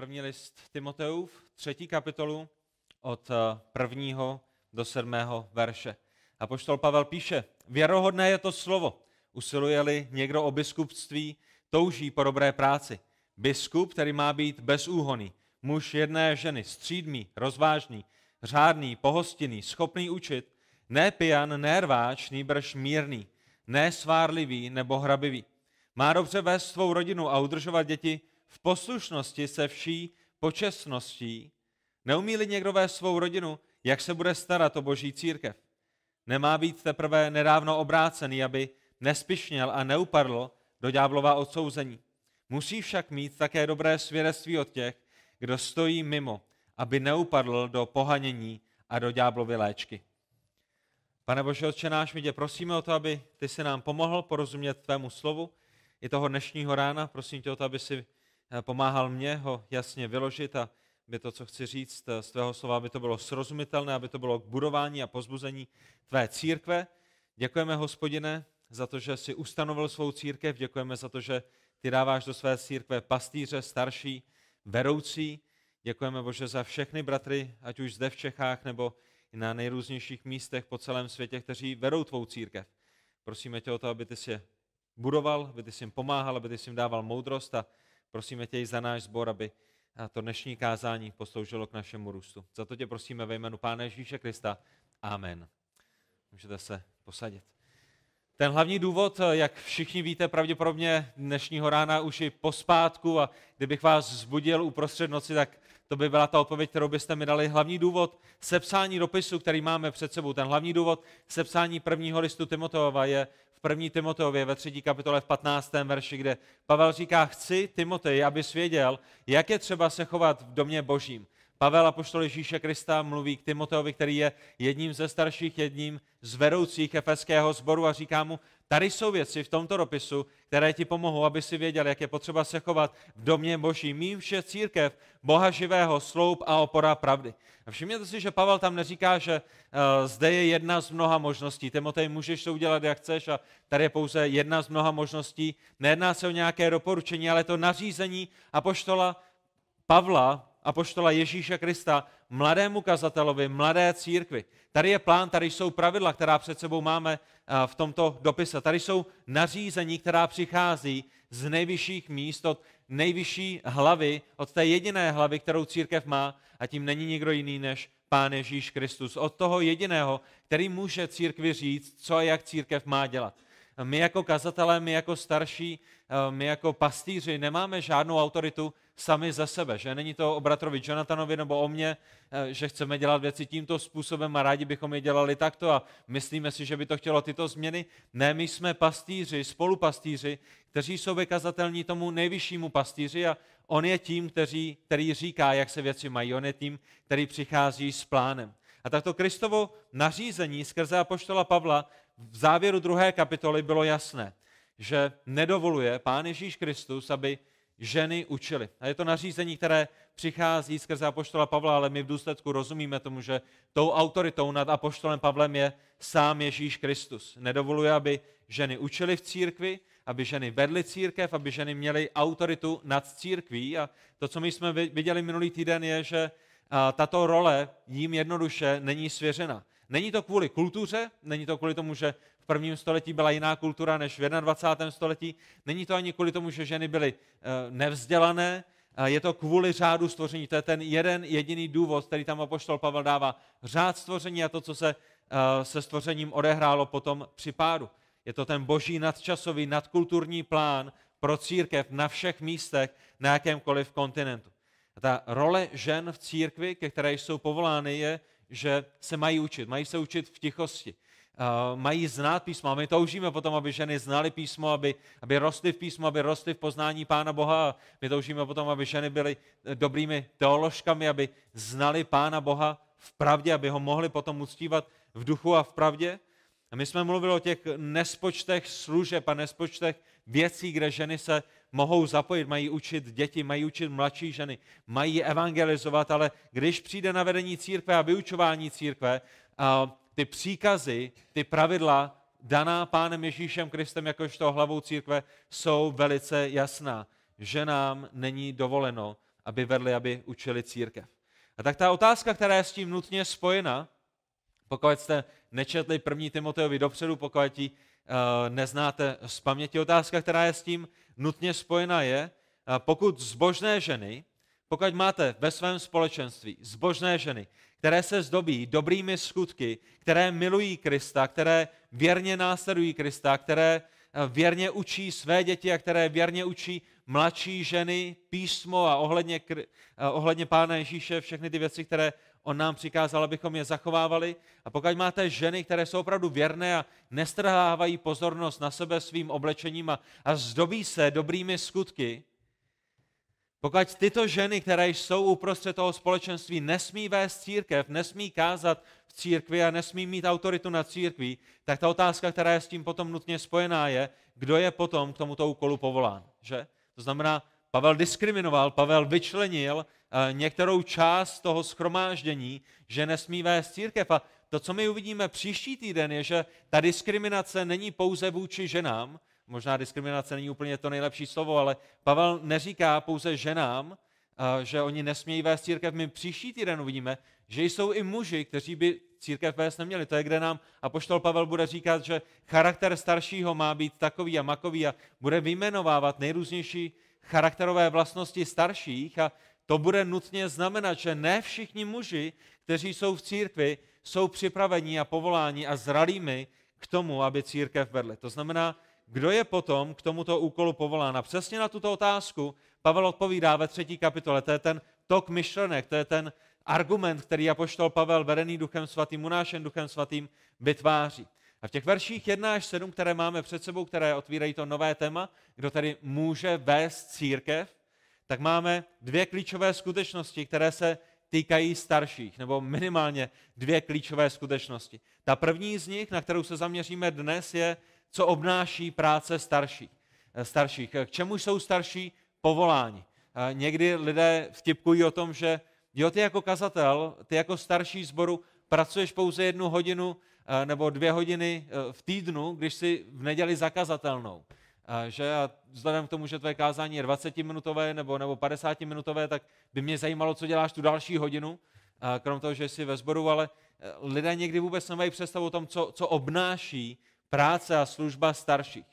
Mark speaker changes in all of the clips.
Speaker 1: první list Timoteův, třetí kapitolu, od eh, prvního do sedmého verše. A poštol Pavel píše, věrohodné je to slovo, usiluje-li někdo o biskupství, touží po dobré práci. Biskup, který má být bezúhoný, muž jedné ženy, střídmý, rozvážný, řádný, pohostinný, schopný učit, ne pijan, ne rváč, nýbrž mírný, ne svárlivý nebo hrabivý. Má dobře vést svou rodinu a udržovat děti v poslušnosti se vší počestností. Neumí-li někdo vést svou rodinu, jak se bude starat o boží církev? Nemá být teprve nedávno obrácený, aby nespišněl a neupadl do ďáblova odsouzení. Musí však mít také dobré svědectví od těch, kdo stojí mimo, aby neupadl do pohanění a do ďáblovy léčky. Pane Bože, Otče náš, my tě prosíme o to, aby ty si nám pomohl porozumět tvému slovu i toho dnešního rána. Prosím tě o to, aby si pomáhal mě ho jasně vyložit a aby to, co chci říct eh, z tvého slova, aby to bylo srozumitelné, aby to bylo k budování a pozbuzení tvé církve. Děkujeme, hospodine, za to, že jsi ustanovil svou církev, děkujeme za to, že ty dáváš do své církve pastýře, starší, veroucí. Děkujeme, Bože, za všechny bratry, ať už zde v Čechách nebo i na nejrůznějších místech po celém světě, kteří vedou tvou církev. Prosíme tě o to, aby ty si je budoval, aby ty si jim pomáhal, aby ty si jim dával moudrost a prosíme tě i za náš sbor, aby to dnešní kázání posloužilo k našemu růstu. Za to tě prosíme ve jménu Pána Ježíše Krista. Amen. Můžete se posadit. Ten hlavní důvod, jak všichni víte, pravděpodobně dnešního rána už i pospátku a kdybych vás zbudil uprostřed noci, tak to by byla ta odpověď, kterou byste mi dali. Hlavní důvod sepsání dopisu, který máme před sebou, ten hlavní důvod sepsání prvního listu Timoteova je v první Timoteově ve třetí kapitole v 15. verši, kde Pavel říká, chci Timotej, aby svěděl, jak je třeba se chovat v domě božím. Pavel apoštol Ježíše Krista mluví k Timoteovi, který je jedním ze starších, jedním z vedoucích efeského sboru a říká mu, tady jsou věci v tomto dopisu, které ti pomohou, aby si věděl, jak je potřeba se chovat v domě boží. Mým vše církev, Boha živého, sloup a opora pravdy. A všimněte si, že Pavel tam neříká, že uh, zde je jedna z mnoha možností. Timotej, můžeš to udělat, jak chceš a tady je pouze jedna z mnoha možností. Nejedná se o nějaké doporučení, ale to nařízení apoštola Pavla apoštola Ježíše Krista mladému kazatelovi, mladé církvi. Tady je plán, tady jsou pravidla, která před sebou máme eh, v tomto dopise. Tady jsou nařízení, která přichází z nejvyšších míst, od nejvyšší hlavy, od té jediné hlavy, kterou církev má, a tím není nikdo jiný než Pán Ježíš Kristus. Od toho jediného, který může církvi říct, co a jak církev má dělat. My jako kazatelé, my jako starší, eh, my jako pastýři nemáme žádnou autoritu sami ze sebe, že není to o bratrovi Jonathanovi nebo o mně, eh, že chceme dělat věci tímto způsobem a rádi bychom je dělali takto a myslíme si, že by to chtělo tyto změny. Ne, my jsme pastýři, spolupastýři, kteří jsou vykazatelní tomu nejvyššímu pastýři a on je tím, který, který říká, jak se věci mají. On je tím, který přichází s plánem. A takto Kristovo nařízení skrze apoštola Pavla v závěru druhé kapitoly bylo jasné, že nedovoluje Pán Ježíš Kristus, aby ženy učily. A je to nařízení, které přichází skrze apoštola Pavla, ale my v důsledku rozumíme tomu, že tou autoritou nad apoštolem Pavlem je sám Ježíš Kristus. Nedovoluje, aby ženy učily v církvi, aby ženy vedly církev, aby ženy měly autoritu nad církví. A to, co my jsme viděli minulý týden, je, že tato role jím jednoduše není svěřena. Není to kvůli kultuře, není to kvůli tomu, že prvním století byla jiná kultura než v 21. století, není to ani kvůli tomu, že ženy byly eh, nevzdělané, je to kvůli řádu stvoření. To je ten jeden jediný důvod, který tam apoštol Pavel dává. Řád stvoření a to, co se eh, se stvořením odehrálo potom při pádu. Je to ten boží nadčasový, nadkulturní plán pro církev na všech místech, na jakémkoliv kontinentu. A ta role žen v církvi, ke které jsou povolány, je, že se mají učit. Mají se učit v tichosti. Uh, mají znát písmo. A my toužíme potom, aby ženy znali písmo, aby, aby rostly v písmu, aby rostly v poznání Pána Boha. A my toužíme potom, aby ženy byly dobrými teoložkami, aby znali Pána Boha v pravdě, aby ho mohli potom uctívat v duchu a v pravdě. A my jsme mluvili o těch nespočtech služeb a nespočtech věcí, kde ženy se mohou zapojit, mají učit děti, mají učit mladší ženy, mají evangelizovat, ale když přijde na vedení církve a vyučování církve, ty příkazy, ty pravidla daná pánem Ježíšem Kristem jakožto hlavou církve jsou velice jasná. Ženám není dovoleno, aby vedli, aby učili církev. A tak ta otázka, která je s tím nutně spojena, pokud jste nečetli první Timoteovi dopředu, pokud ji uh, neznáte z paměti, otázka, která je s tím nutně spojena je, uh, pokud zbožné ženy, pokud máte ve svém společenství zbožné ženy, které se zdobí dobrými skutky, které milují Krista, které věrně následují Krista, které eh, věrně učí své děti a které věrně učí mladší ženy písmo a ohledně, eh, ohledně Pána Ježíše, všechny ty věci, které on nám přikázal, abychom je zachovávali. A pokud máte ženy, které jsou opravdu věrné a nestrhávají pozornost na sebe svým oblečením a, a zdobí se dobrými skutky, pokud tyto ženy, které jsou uprostřed toho společenství, nesmí vést církev, nesmí kázat v církvi a nesmí mít autoritu na církví, tak ta otázka, která je s tím potom nutně spojená, je, kdo je potom k tomuto úkolu povolán. Že? To znamená, Pavel diskriminoval, Pavel vyčlenil eh, některou část toho schromáždění, že nesmí vést církev. A to, co my uvidíme příští týden, je, že ta diskriminace není pouze vůči ženám, možná diskriminace není úplně to nejlepší slovo, ale Pavel neříká pouze ženám, že oni nesmějí vést církev. My příští týden uvidíme, že jsou i muži, kteří by církev vést neměli. To je, kde nám apoštol Pavel bude říkat, že charakter staršího má být takový a makový a bude vyjmenovávat nejrůznější charakterové vlastnosti starších a to bude nutně znamenat, že ne všichni muži, kteří jsou v církvi, jsou připraveni a povoláni a zralými k tomu, aby církev vedli. To znamená, kdo je potom k tomuto úkolu povolán? A přesně na tuto otázku Pavel odpovídá ve třetí kapitole. To je ten tok myšlenek, to je ten argument, který apoštol Pavel, vedený duchem svatým, unášen duchem svatým, vytváří. A v těch verších 1 až 7, které máme před sebou, které otvírají to nové téma, kdo tedy může vést církev, tak máme dvě klíčové skutečnosti, které se týkají starších, nebo minimálně dvě klíčové skutečnosti. Ta první z nich, na kterou se zaměříme dnes, je, co obnáší práce starších. Eh, starších. K čemu jsou starší povoláni? Eh, někdy lidé vtipkují o tom, že jo, ty jako kazatel, ty jako starší zboru pracuješ pouze jednu hodinu eh, nebo dvě hodiny v týdnu, když si v neděli zakazatelnou. Že a vzhledem k tomu, že tvoje kázání je 20-minutové nebo, nebo 50-minutové, tak by mě zajímalo, co děláš tu další hodinu, krom toho, že jsi ve sboru, ale lidé někdy vůbec nemají představu o tom, co, co obnáší práce a služba starších.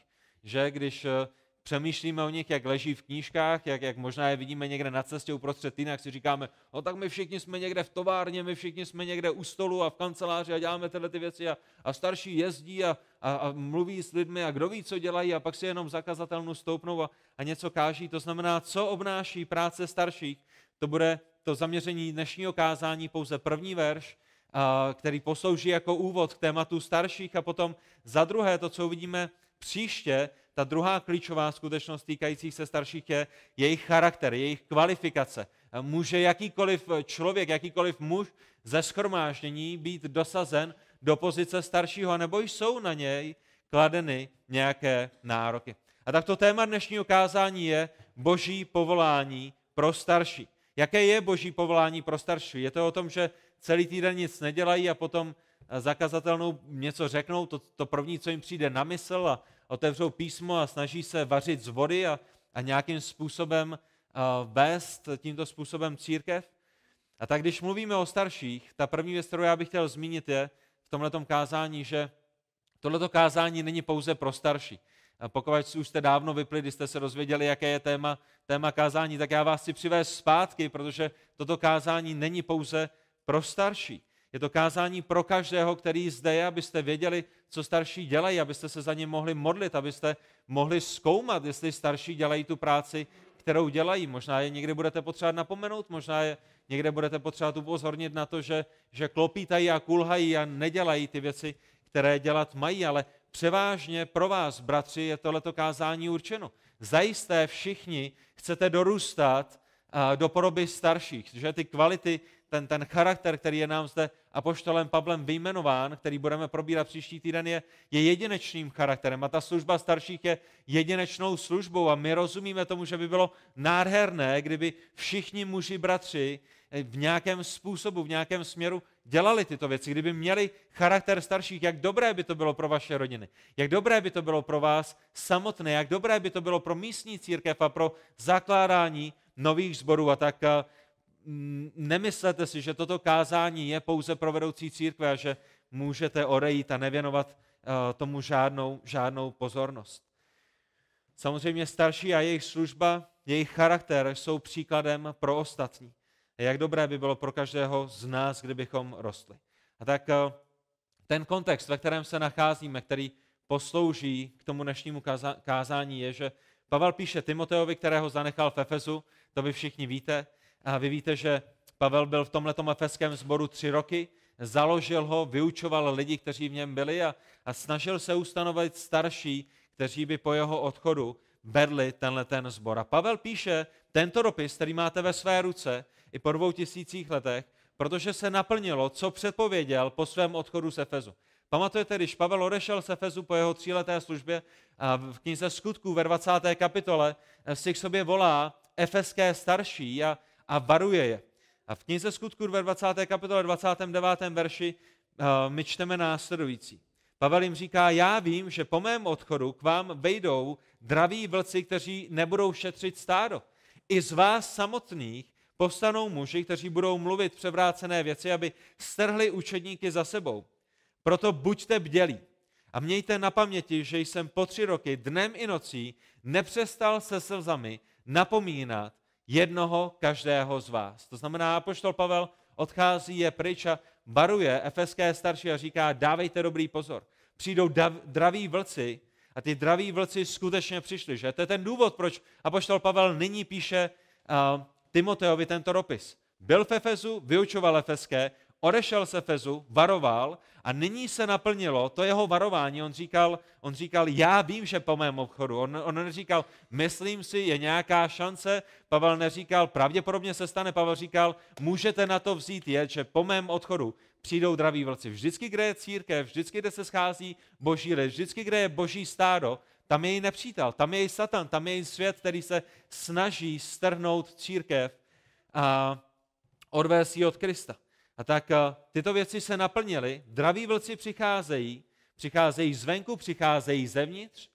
Speaker 1: Že když eh, přemýšlíme o nich, jak leží v knížkách, jak, jak možná je vidíme někde na cestě uprostřed týna, jak si říkáme, no tak my všichni jsme někde v továrně, my všichni jsme někde u stolu a v kanceláři a děláme tyhle ty věci a, a starší jezdí a, a, a mluví s lidmi a kdo ví, co dělají a pak si jenom zakazatelnou stoupnou a, a něco káží. To znamená, co obnáší práce starších, to bude to zaměření dnešního kázání pouze první verš, který poslouží jako úvod k tématu starších a potom za druhé to, co uvidíme příště, ta druhá klíčová skutečnost týkající se starších je jejich charakter, jejich kvalifikace. Může jakýkoliv člověk, jakýkoliv muž ze schromáždění být dosazen do pozice staršího, nebo jsou na něj kladeny nějaké nároky. A tak to téma dnešního kázání je boží povolání pro starší. Jaké je boží povolání pro starší? Je to o tom, že celý týden nic nedělají a potom eh, zakazatelnou něco řeknou, to, to první, co jim přijde na mysl a otevřou písmo a snaží se vařit z vody a, a nějakým způsobem uh, vést tímto způsobem církev. A tak když mluvíme o starších, ta první věc, kterou já bych chtěl zmínit, je v tomto kázání, že tohleto kázání není pouze pro starší. Pokud už jste dávno vypli, když jste se dozvěděli, jaké je téma, téma kázání, tak já vás chci přivést zpátky, protože toto kázání není pouze pro starší. Je to kázání pro každého, který zde je, abyste věděli, co starší dělají, abyste se za ně mohli modlit, abyste mohli zkoumat, jestli starší dělají tu práci, kterou dělají. Možná je někde budete potřebovat napomenout, možná je někde budete potřebovat upozornit na to, že, že klopítají a kulhají a nedělají ty věci, které dělat mají, ale převážně pro vás, bratři, je tohleto kázání určeno. Zajisté všichni chcete dorůstat do podoby starších, že ty kvality, ten, ten charakter, který je nám zde apoštolem Pavlem vyjmenován, který budeme probírat příští týden, je, je jedinečným charakterem. A ta služba starších je jedinečnou službou. A my rozumíme tomu, že by bylo nádherné, kdyby všichni muži, bratři v nějakém způsobu, v nějakém směru dělali tyto věci, kdyby měli charakter starších, jak dobré by to bylo pro vaše rodiny, jak dobré by to bylo pro vás samotné, jak dobré by to bylo pro místní církev a pro zakládání nových sborů a tak nemyslete si, že toto kázání je pouze pro vedoucí církve a že můžete odejít a nevěnovat tomu žádnou, žádnou pozornost. Samozřejmě starší a jejich služba, jejich charakter jsou příkladem pro ostatní. Jak dobré by bylo pro každého z nás, kdybychom rostli. A tak ten kontext, ve kterém se nacházíme, který poslouží k tomu dnešnímu kázání, je, že Pavel píše Timoteovi, kterého zanechal v Efezu, to vy všichni víte. A vy víte, že Pavel byl v tomhle efeském sboru tři roky, založil ho, vyučoval lidi, kteří v něm byli a, a snažil se ustanovit starší, kteří by po jeho odchodu vedli tenhle ten zbor. A Pavel píše tento dopis, který máte ve své ruce i po dvou tisících letech, protože se naplnilo, co předpověděl po svém odchodu z Efezu. Pamatujete, když Pavel odešel z Efezu po jeho tříleté službě a v knize skutků ve 20. kapitole si k sobě volá efeské starší a, a varuje je. A v knize skutků ve 20. kapitole 29. verši uh, my čteme následující. Pavel jim říká, já vím, že po mém odchodu k vám vejdou draví vlci, kteří nebudou šetřit stádo. I z vás samotných povstanou muži, kteří budou mluvit převrácené věci, aby strhli učedníky za sebou. Proto buďte bdělí a mějte na paměti, že jsem po tři roky dnem i nocí nepřestal se slzami napomínat jednoho každého z vás. To znamená, apoštol Pavel odchází, je pryč a baruje efeské starší a říká, dávejte dobrý pozor. Přijdou dav, draví vlci a ty draví vlci skutečně přišli. Že? To je ten důvod, proč apoštol Pavel nyní píše uh, Timoteovi tento dopis. Byl v Efezu, vyučoval efeské, odešel z Efezu, varoval a nyní se naplnilo to jeho varování. On říkal, on říkal já vím, že po mém obchodu. On, on neříkal, myslím si, je nějaká šance. Pavel neříkal, pravděpodobně se stane. Pavel říkal, můžete na to vzít je, že po mém odchodu přijdou draví vlci. Vždycky, kde je církev, vždycky, kde se schází boží lid, vždycky, kde je boží stádo, tam je její nepřítel, tam je její satan, tam je její svět, který se snaží strhnout církev a odvést ji od Krista. A tak eh, tyto věci se naplnily, draví vlci přicházejí, přicházejí zvenku, přicházejí zevnitř,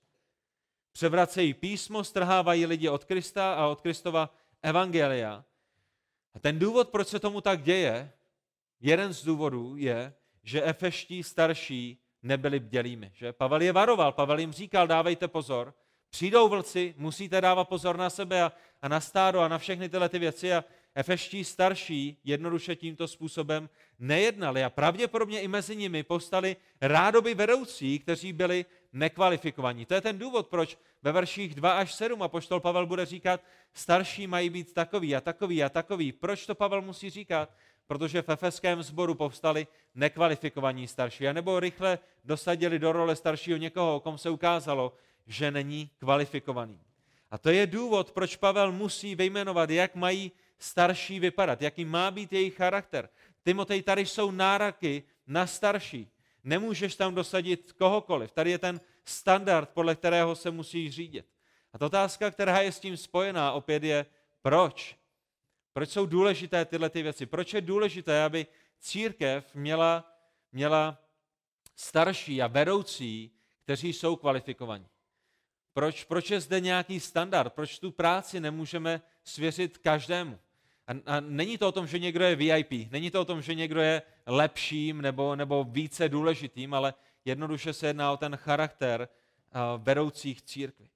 Speaker 1: převracejí písmo, strhávají lidi od Krista a od Kristova evangelia. A ten důvod, proč se tomu tak děje, jeden z důvodů je, že efeští starší nebyli bdělými. Že? Pavel je varoval, Pavel jim říkal, dávejte pozor, přijdou vlci, musíte dávat pozor na sebe a, a na stádo a na všechny tyhle ty věci a efeští starší jednoduše tímto způsobem nejednali a pravděpodobně i mezi nimi povstali rádoby vedoucí, kteří byli nekvalifikovaní. To je ten důvod, proč ve verších 2 až 7 a poštol Pavel bude říkat, starší mají být takový a takový a takový. Proč to Pavel musí říkat? Protože v efeském sboru povstali nekvalifikovaní starší, anebo rychle dosadili do role staršího někoho, o kom se ukázalo, že není kvalifikovaný. A to je důvod, proč Pavel musí vyjmenovat, jak mají starší vypadat, jaký má být jejich charakter. Timotej, tady jsou náraky na starší. Nemůžeš tam dosadit kohokoliv. Tady je ten standard, podle kterého se musí řídit. A ta otázka, která je s tím spojená, opět je, proč? Proč jsou důležité tyhle ty věci? Proč je důležité, aby církev měla, měla starší a vedoucí, kteří jsou kvalifikovaní? Proč, proč je zde nějaký standard? Proč tu práci nemůžeme svěřit každému? A, a není to o tom, že někdo je VIP, není to o tom, že někdo je lepším nebo, nebo více důležitým, ale jednoduše se jedná o ten charakter uh, vedoucích církví.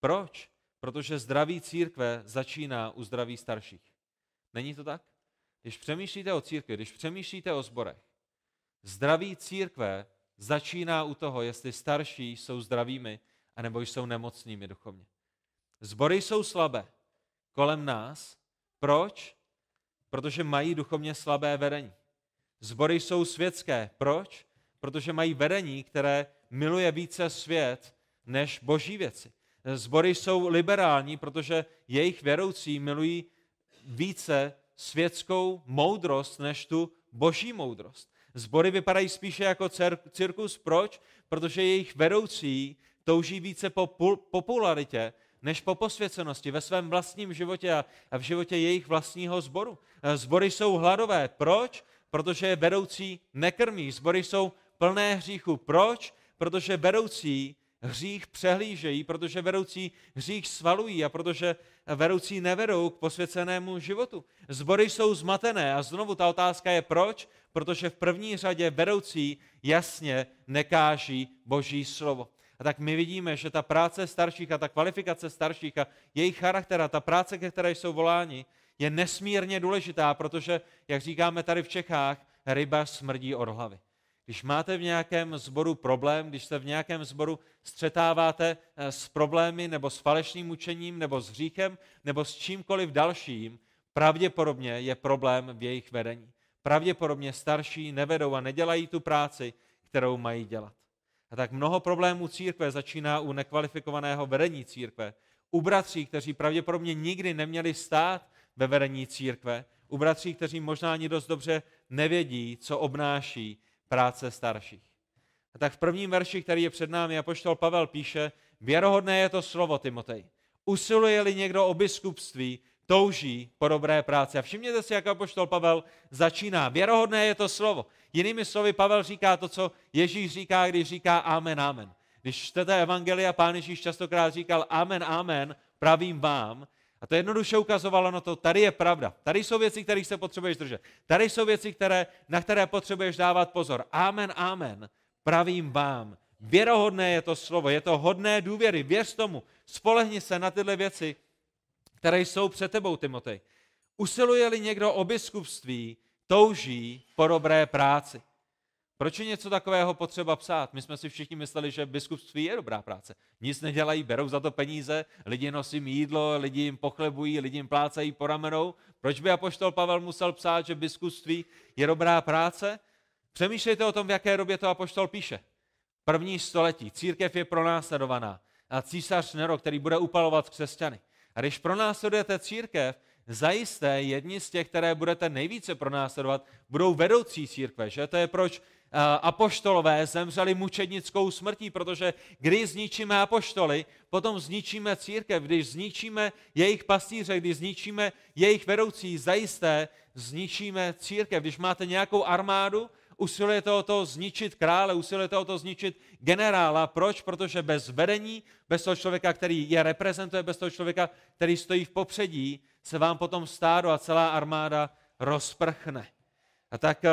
Speaker 1: Proč? Protože zdraví církve začíná u zdraví starších. Není to tak? Když přemýšlíte o církvi, když přemýšlíte o zborech, zdraví církve začíná u toho, jestli starší jsou zdravými, anebo jsou nemocnými duchovně. Zbory jsou slabé kolem nás, proč? Protože mají duchovně slabé vedení. Zbory jsou světské. Proč? Protože mají vedení, které miluje více svět než boží věci. Zbory jsou liberální, protože jejich věroucí milují více světskou moudrost než tu boží moudrost. Zbory vypadají spíše jako cirkus. Proč? Protože jejich vedoucí touží více po popularitě než po posvěcenosti ve svém vlastním životě a v životě jejich vlastního sboru. Zbory jsou hladové. Proč? Protože je vedoucí nekrmí. Zbory jsou plné hříchu. Proč? Protože vedoucí hřích přehlížejí, protože vedoucí hřích svalují a protože vedoucí nevedou k posvěcenému životu. Zbory jsou zmatené a znovu ta otázka je proč? Protože v první řadě vedoucí jasně nekáží Boží slovo. A tak my vidíme, že ta práce starších a ta kvalifikace starších a jejich charakter ta práce, ke které jsou voláni, je nesmírně důležitá, protože, jak říkáme tady v Čechách, ryba smrdí od hlavy. Když máte v nějakém zboru problém, když se v nějakém zboru střetáváte eh, s problémy nebo s falešným učením nebo s hříchem nebo s čímkoliv dalším, pravděpodobně je problém v jejich vedení. Pravděpodobně starší nevedou a nedělají tu práci, kterou mají dělat. A tak mnoho problémů církve začíná u nekvalifikovaného vedení církve. U bratří, kteří pravděpodobně nikdy neměli stát ve vedení církve, u bratří, kteří možná ani dost dobře nevědí, co obnáší práce starších. A tak v prvním verši, který je před námi, apoštol Pavel píše, věrohodné je to slovo, Timotej. Usiluje-li někdo o biskupství, touží po dobré práci. A všimněte si, jak apoštol Pavel začíná. Věrohodné je to slovo. Jinými slovy, Pavel říká to, co Ježíš říká, když říká amen, amen. Když čtete Evangelia, pán Ježíš častokrát říkal amen, amen, pravím vám, a to jednoduše ukazovalo na to, tady je pravda. Tady jsou věci, kterých se potřebuješ držet. Tady jsou věci, které, na které potřebuješ dávat pozor. Amen, amen. Pravím vám. Věrohodné je to slovo, je to hodné důvěry. Věř tomu. Spolehni se na tyhle věci, které jsou před tebou, Timotej. Usiluje-li někdo o biskupství, touží po dobré práci. Proč je něco takového potřeba psát? My jsme si všichni mysleli, že biskupství je dobrá práce. Nic nedělají, berou za to peníze, lidi nosí jídlo, lidi jim pochlebují, lidi jim plácají po ramenou. Proč by apoštol Pavel musel psát, že biskupství je dobrá práce? Přemýšlejte o tom, v jaké době to apoštol píše. První století. Církev je pronásledovaná. A císař Nero, který bude upalovat křesťany. A když pronásledujete církev, zajisté jedni z těch, které budete nejvíce pronásledovat, budou vedoucí církve. Že? To je proč apoštolové zemřeli mučednickou smrtí, protože když zničíme apoštoly, potom zničíme církev, když zničíme jejich pastýře, když zničíme jejich vedoucí, zajisté zničíme církev. Když máte nějakou armádu, usilujete o to zničit krále, usilujete o to zničit generála. Proč? Protože bez vedení, bez toho člověka, který je reprezentuje, bez toho člověka, který stojí v popředí, se vám potom stádo a celá armáda rozprchne. A tak eh,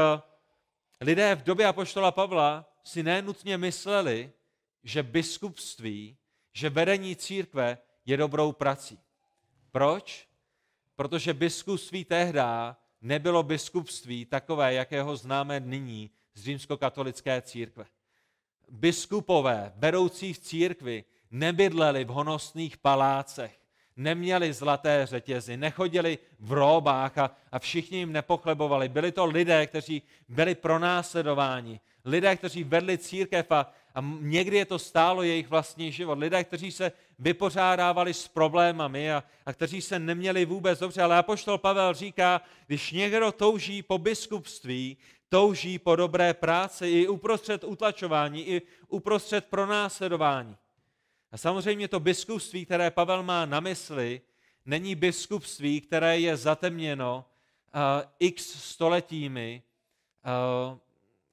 Speaker 1: lidé v době apoštola Pavla si nenutně mysleli, že biskupství, že vedení církve je dobrou prací. Proč? Protože biskupství tehdy nebylo biskupství takové, jakého známe nyní z římskokatolické církve. Biskupové, vedoucí v církvi, nebydleli v honosných palácech, neměli zlaté řetězy, nechodili v róbách a, a všichni jim nepochlebovali. Byli to lidé, kteří byli pronásledováni, lidé, kteří vedli církev a, a někdy je to stálo jejich vlastní život. Lidé, kteří se vypořádávali s problémami a, a kteří se neměli vůbec dobře. Ale apoštol Pavel říká, když někdo touží po biskupství, touží po dobré práci i uprostřed utlačování, i uprostřed pronásledování. A samozřejmě to biskupství, které Pavel má na mysli, není biskupství, které je zatemněno uh, x stoletími uh,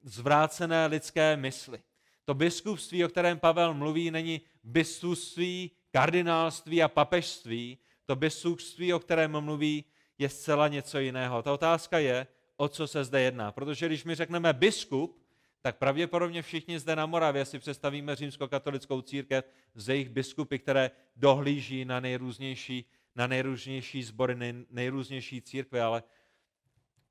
Speaker 1: zvrácené lidské mysli. To biskupství, o kterém Pavel mluví, není biskupství, kardinálství a papežství. To biskupství, o kterém mluví, je zcela něco jiného. Ta otázka je, o co se zde jedná. Protože když my řekneme biskup, tak pravděpodobně všichni zde na Moravě si představíme římskokatolickou církev z jejich biskupy, které dohlíží na nejrůznější, na nejrůznější sbory, nej, nejrůznější církve, ale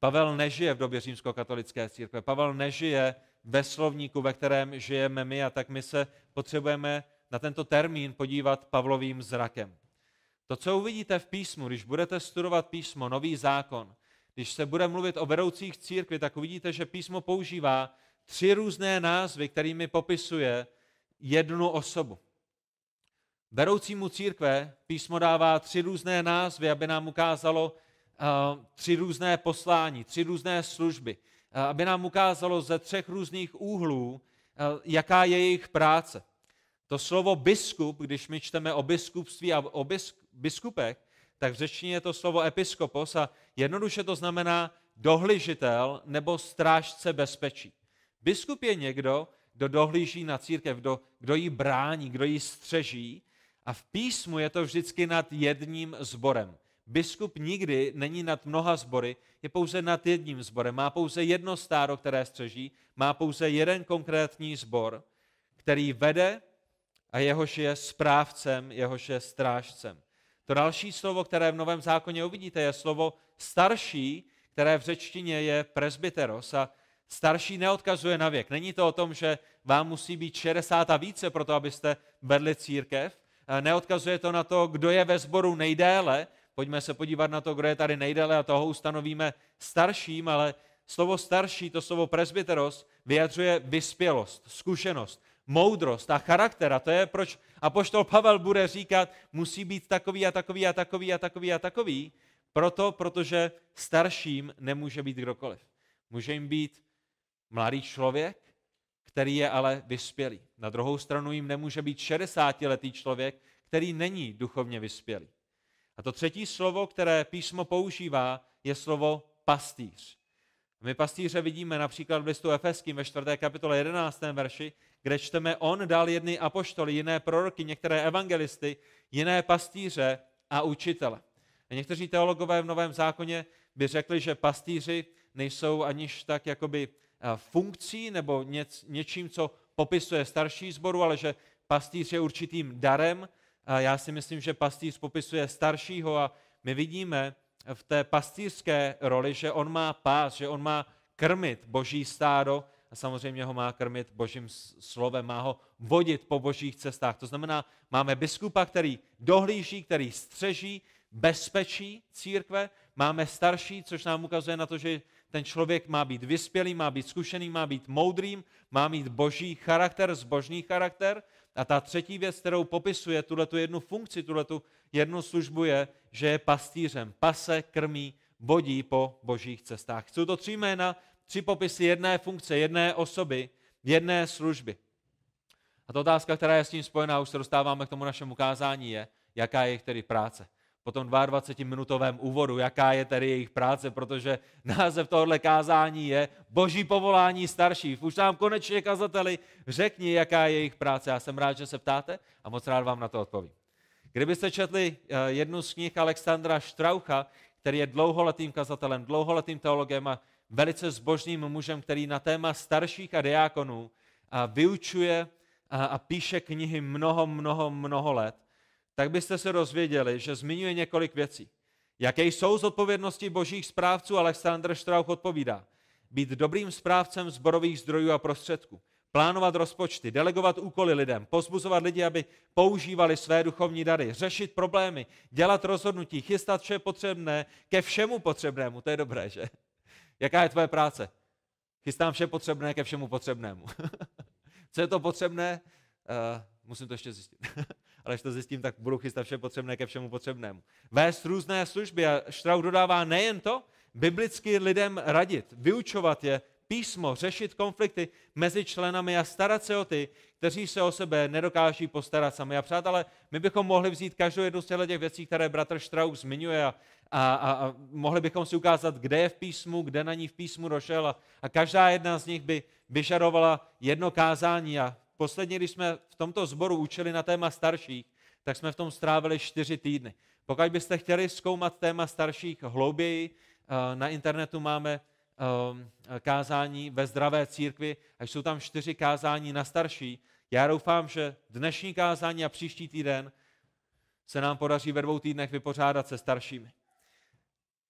Speaker 1: Pavel nežije v době římskokatolické církve. Pavel nežije ve slovníku, ve kterém žijeme my a tak my se potřebujeme na tento termín podívat Pavlovým zrakem. To, co uvidíte v písmu, když budete studovat písmo, nový zákon, když se bude mluvit o vedoucích církvi, tak uvidíte, že písmo používá tři různé názvy, kterými popisuje jednu osobu. Vedoucímu církve písmo dává tři různé názvy, aby nám ukázalo uh, tři různé poslání, tři různé služby, aby nám ukázalo ze třech různých úhlů, uh, jaká je jejich práce. To slovo biskup, když my čteme o biskupství a o biskupech, tak v řečtině je to slovo episkopos a jednoduše to znamená dohližitel nebo strážce bezpečí. Biskup je někdo, kdo dohlíží na církev, kdo, kdo ji brání, kdo ji střeží. A v písmu je to vždycky nad jedním zborem. Biskup nikdy není nad mnoha zbory, je pouze nad jedním zborem. Má pouze jedno stáro, které střeží, má pouze jeden konkrétní zbor, který vede a jehož je správcem, jehož je strážcem. To další slovo, které v Novém zákoně uvidíte, je slovo starší, které v řečtině je presbyteros. A starší neodkazuje na věk. Není to o tom, že vám musí být 60 a více pro to, abyste vedli církev. Neodkazuje to na to, kdo je ve sboru nejdéle. Pojďme se podívat na to, kdo je tady nejdéle a toho ustanovíme starším, ale slovo starší, to slovo presbyteros, vyjadřuje vyspělost, zkušenost, moudrost a charakter. A to je, proč apoštol Pavel bude říkat, musí být takový a takový a takový a takový a takový, proto, protože starším nemůže být kdokoliv. Může jim být mladý člověk, který je ale vyspělý. Na druhou stranu jim nemůže být 60-letý člověk, který není duchovně vyspělý. A to třetí slovo, které písmo používá, je slovo pastýř. My pastýře vidíme například v listu Efeským ve 4. kapitole 11. verši, kde čteme, on dal jedny apoštoly, jiné proroky, některé evangelisty, jiné pastýře a učitele. A někteří teologové v Novém zákoně by řekli, že pastýři nejsou aniž tak jakoby funkcí nebo něčím, co popisuje starší zboru, ale že pastýř je určitým darem. Já si myslím, že pastýř popisuje staršího a my vidíme v té pastýřské roli, že on má pás, že on má krmit boží stádo a samozřejmě ho má krmit božím slovem, má ho vodit po božích cestách. To znamená, máme biskupa, který dohlíží, který střeží bezpečí církve, máme starší, což nám ukazuje na to, že ten člověk má být vyspělý, má být zkušený, má být moudrým, má mít boží charakter, zbožný charakter. A ta třetí věc, kterou popisuje tuhle jednu funkci, tuhle jednu službu je, že je pastýřem. Pase, krmí, vodí po božích cestách. Jsou to tři jména, tři popisy jedné funkce, jedné osoby, jedné služby. A ta otázka, která je s tím spojená, už se dostáváme k tomu našemu kázání, je, jaká je jejich tedy práce. Po tom 22-minutovém úvodu, jaká je tedy jejich práce, protože název tohohle kázání je Boží povolání starších. Už nám konečně kazateli řekni, jaká je jejich práce. Já jsem rád, že se ptáte a moc rád vám na to odpovím. Kdybyste četli eh, jednu z knih Alexandra Štraucha, který je dlouholetým kazatelem, dlouholetým teologem a velice zbožným mužem, který na téma starších a diákonů a vyučuje a, a píše knihy mnoho, mnoho, mnoho let, tak byste se dozvěděli, že zmiňuje několik věcí. Jaké jsou zodpovědnosti božích správců, Alexander Strauch odpovídá. Být dobrým správcem zborových zdrojů a prostředků, plánovat rozpočty, delegovat úkoly lidem, pozbuzovat lidi, aby používali své duchovní dary, řešit problémy, dělat rozhodnutí, chystat vše potřebné ke všemu potřebnému. To je dobré, že? Jaká je tvoje práce? Chystám vše potřebné ke všemu potřebnému. Co je to potřebné? Uh, musím to ještě zjistit. Ale až to zjistím, tak budu chystat vše potřebné ke všemu potřebnému. Vést různé služby a Štrauch dodává nejen to, biblicky lidem radit, vyučovat je písmo, řešit konflikty mezi členami a starat se o ty, kteří se o sebe nedokáží postarat sami. A přátelé, my bychom mohli vzít každou jednu z těch věcí, které bratr Strauch zmiňuje a, a, a, a mohli bychom si ukázat, kde je v písmu, kde na ní v písmu došel a, a každá jedna z nich by vyžadovala jedno kázání a posledně, když jsme v tomto sboru učili na téma starších, tak jsme v tom strávili čtyři týdny. Pokud byste chtěli zkoumat téma starších hlouběji, eh, na internetu máme eh, kázání ve zdravé církvi, až jsou tam čtyři kázání na starší. Já doufám, že dnešní kázání a příští týden se nám podaří ve dvou týdnech vypořádat se staršími.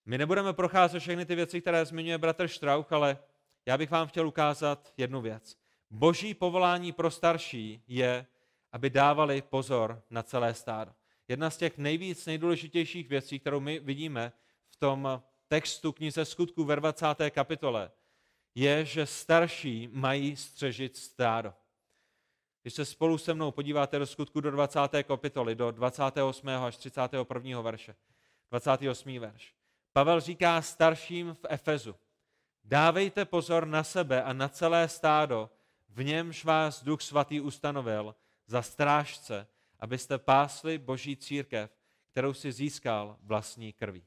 Speaker 1: My nebudeme procházet všechny ty věci, které zmiňuje bratr Strauch, ale já bych vám chtěl ukázat jednu věc. Boží povolání pro starší je, aby dávali pozor na celé stádo. Jedna z těch nejvíc nejdůležitějších věcí, kterou my vidíme v tom textu knize skutku ve 20. kapitole, je, že starší mají střežit stádo. Když se spolu se mnou podíváte do skutku do 20. kapitoly, do 28. až 31. verše, 28. verš. Pavel říká starším v Efezu, dávejte pozor na sebe a na celé stádo, v němž vás Duch Svatý ustanovil za strážce, abyste pásli boží církev, kterou si získal vlastní krví.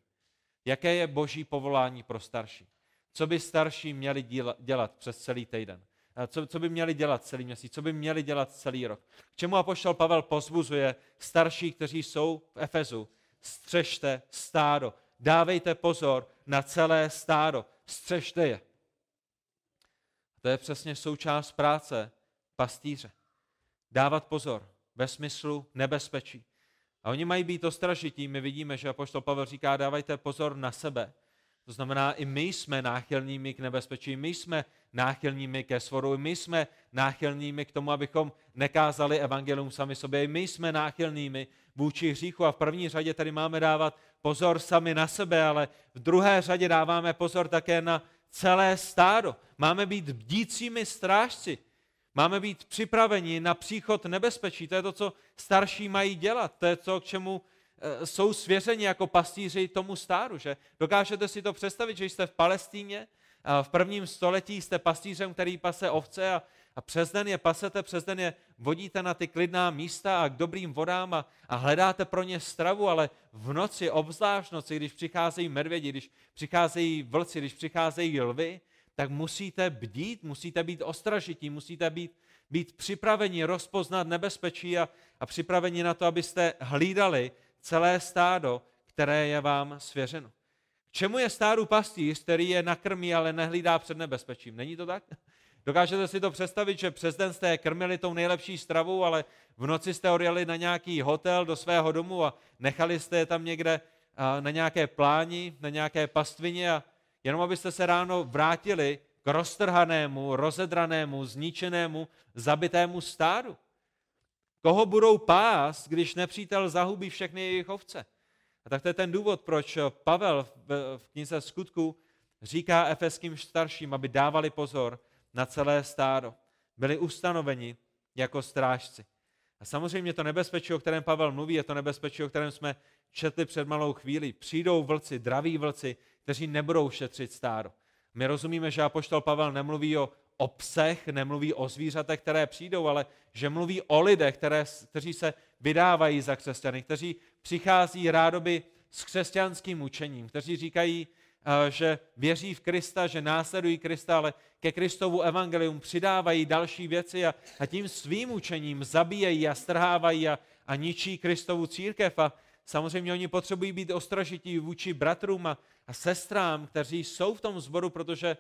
Speaker 1: Jaké je boží povolání pro starší? Co by starší měli dělat přes celý týden? co, co by měli dělat celý měsíc, co by měli dělat celý rok. K čemu apoštol Pavel pozbuzuje starší, kteří jsou v Efezu. Střežte stádo, dávejte pozor na celé stádo, střežte je. To je přesně součást práce pastýře. Dávat pozor ve smyslu nebezpečí. A oni mají být ostražití. My vidíme, že apoštol Pavel říká, dávajte pozor na sebe. To znamená, i my jsme náchylnými k nebezpečí, my jsme náchylnými ke svoru, my jsme náchylnými k tomu, abychom nekázali evangelium sami sobě, my jsme náchylnými vůči hříchu a v první řadě tady máme dávat pozor sami na sebe, ale v druhé řadě dáváme pozor také na celé stádo. Máme být bdícími strážci. Máme být připraveni na příchod nebezpečí. To je to, co starší mají dělat. To je to, k čemu eh, jsou svěřeni jako pastýři tomu stáru. Že? Dokážete si to představit, že jste v Palestíně, v prvním století jste pastýřem, který pase ovce a, a přes den je pasete, přes den je vodíte na ty klidná místa a k dobrým vodám a, a hledáte pro ně stravu, ale v noci, obzvlášť noci, když přicházejí medvědi, když přicházejí vlci, když přicházejí lvy, tak musíte bdít, musíte být ostražití, musíte být, být připraveni rozpoznat nebezpečí a, a připraveni na to, abyste hlídali celé stádo, které je vám svěřeno. K čemu je stádu pastýř, který je nakrmí, ale nehlídá před nebezpečím? Není to tak? Dokážete si to představit, že přes den jste krmili tou nejlepší stravou, ale v noci jste odjeli na nějaký hotel do svého domu a nechali jste je tam někde na nějaké pláni, na nějaké pastvině a jenom abyste se ráno vrátili k roztrhanému, rozedranému, zničenému, zabitému stádu. Koho budou pás, když nepřítel zahubí všechny jejich ovce? A tak to je ten důvod, proč Pavel v knize skutku říká efeským starším, aby dávali pozor na celé stádo. Byli ustanoveni jako strážci. A samozřejmě to nebezpečí, o kterém Pavel mluví, je to nebezpečí, o kterém jsme četli před malou chvíli. Přijdou vlci, draví vlci, kteří nebudou šetřit stádo. My rozumíme, že apoštol Pavel nemluví o obsech, nemluví o zvířatech, které přijdou, ale že mluví o lidech, které, kteří se vydávají za křesťany, kteří přichází rádoby s křesťanským učením, kteří říkají, že věří v Krista, že následují Krista, ale ke Kristovu evangelium přidávají další věci a, a tím svým učením zabíjejí a strhávají a, a ničí Kristovu církev. A samozřejmě oni potřebují být ostražití vůči bratrům a, a sestrám, kteří jsou v tom zboru, protože,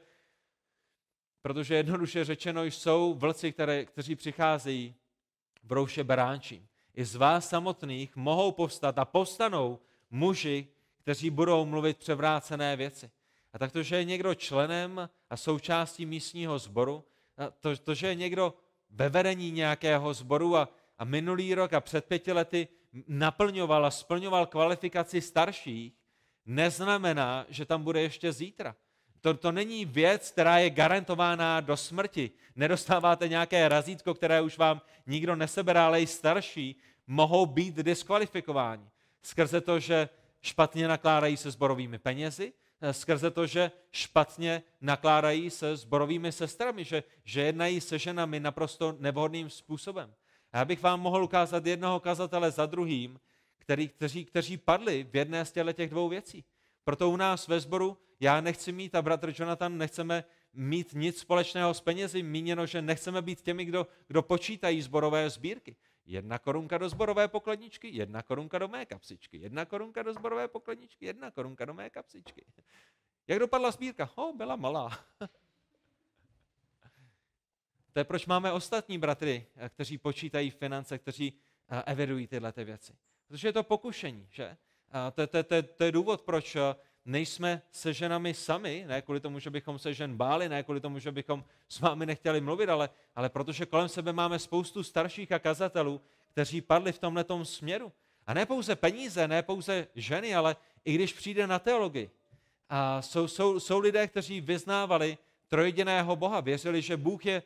Speaker 1: protože jednoduše řečeno jsou vlci, které, kteří přicházejí v rouše beránčím. I z vás samotných mohou povstat a povstanou muži, kteří budou mluvit převrácené věci. A tak to, že je někdo členem a součástí místního sboru, to, to že je někdo ve vedení nějakého sboru a, a minulý rok a před pěti lety naplňoval a splňoval kvalifikaci starších, neznamená, že tam bude ještě zítra. To, to není věc, která je garantována do smrti. Nedostáváte nějaké razítko, které už vám nikdo neseberá, ale i starší mohou být diskvalifikováni. Skrze to, že špatně nakládají se zborovými penězi, skrze to, že špatně nakládají se zborovými sestrami, že, že jednají se ženami naprosto nevhodným způsobem. A já bych vám mohl ukázat jednoho kazatele za druhým, který, kteří, kteří padli v jedné z těch dvou věcí. Proto u nás ve sboru já nechci mít a bratr Jonathan nechceme mít nic společného s penězi, míněno, že nechceme být těmi, kdo, kdo počítají zborové sbírky. Jedna korunka do zborové pokladničky, jedna korunka do mé kapsičky, jedna korunka do zborové pokladničky, jedna korunka do mé kapsičky. Jak dopadla sbírka? O, byla malá. To je proč máme ostatní bratry, kteří počítají finance, kteří eh, evidují tyhle ty věci. Protože je to pokušení, že? To, to, to, to je důvod, proč eh, nejsme se ženami sami, ne kvůli tomu, že bychom se žen báli, ne kvůli tomu, že bychom s vámi nechtěli mluvit, ale, ale protože kolem sebe máme spoustu starších a kazatelů, kteří padli v tomhle směru. A ne pouze peníze, ne pouze ženy, ale i když přijde na teologii. A jsou, jsou, jsou lidé, kteří vyznávali trojediného Boha, věřili, že Bůh je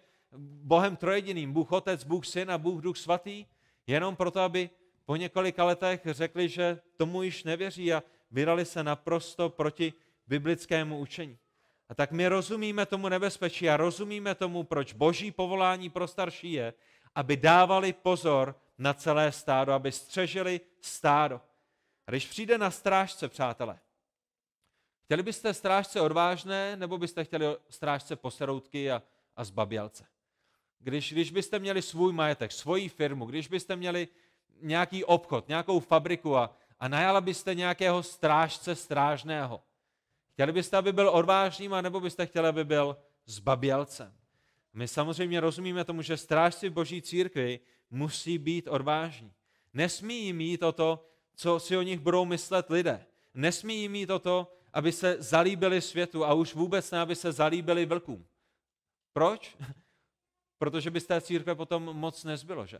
Speaker 1: Bohem trojediným, Bůh Otec, Bůh Syn a Bůh Duch Svatý, jenom proto, aby po několika letech řekli, že tomu již nevěří a vydali se naprosto proti biblickému učení. A tak my rozumíme tomu nebezpečí a rozumíme tomu, proč boží povolání pro starší je, aby dávali pozor na celé stádo, aby střežili stádo. A když přijde na strážce, přátelé, chtěli byste strážce odvážné, nebo byste chtěli strážce poseroutky a, a zbabělce? když, když byste měli svůj majetek, svoji firmu, když byste měli nějaký obchod, nějakou fabriku a, a najala byste nějakého strážce strážného, chtěli byste, aby byl odvážným, nebo byste chtěli, aby byl zbabělcem? My samozřejmě rozumíme tomu, že strážci v boží církvi musí být odvážní. Nesmí jim mít o to, co si o nich budou myslet lidé. Nesmí jim mít o to, aby se zalíbili světu a už vůbec ne, aby se zalíbili vlkům. Proč? Protože by z té církve potom moc nezbylo, že?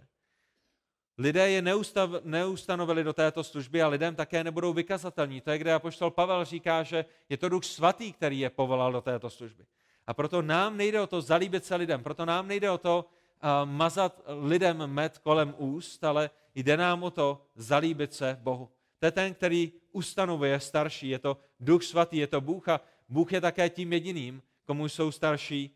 Speaker 1: Lidé je neustav, neustanovili do této služby a lidem také nebudou vykazatelní. To je, kde apoštol Pavel říká, že je to duch svatý, který je povolal do této služby. A proto nám nejde o to zalíbit se lidem, proto nám nejde o to uh, mazat lidem med kolem úst, ale jde nám o to zalíbit se Bohu. To je ten, který ustanovuje starší, je to duch svatý, je to Bůh a Bůh je také tím jediným, komu jsou starší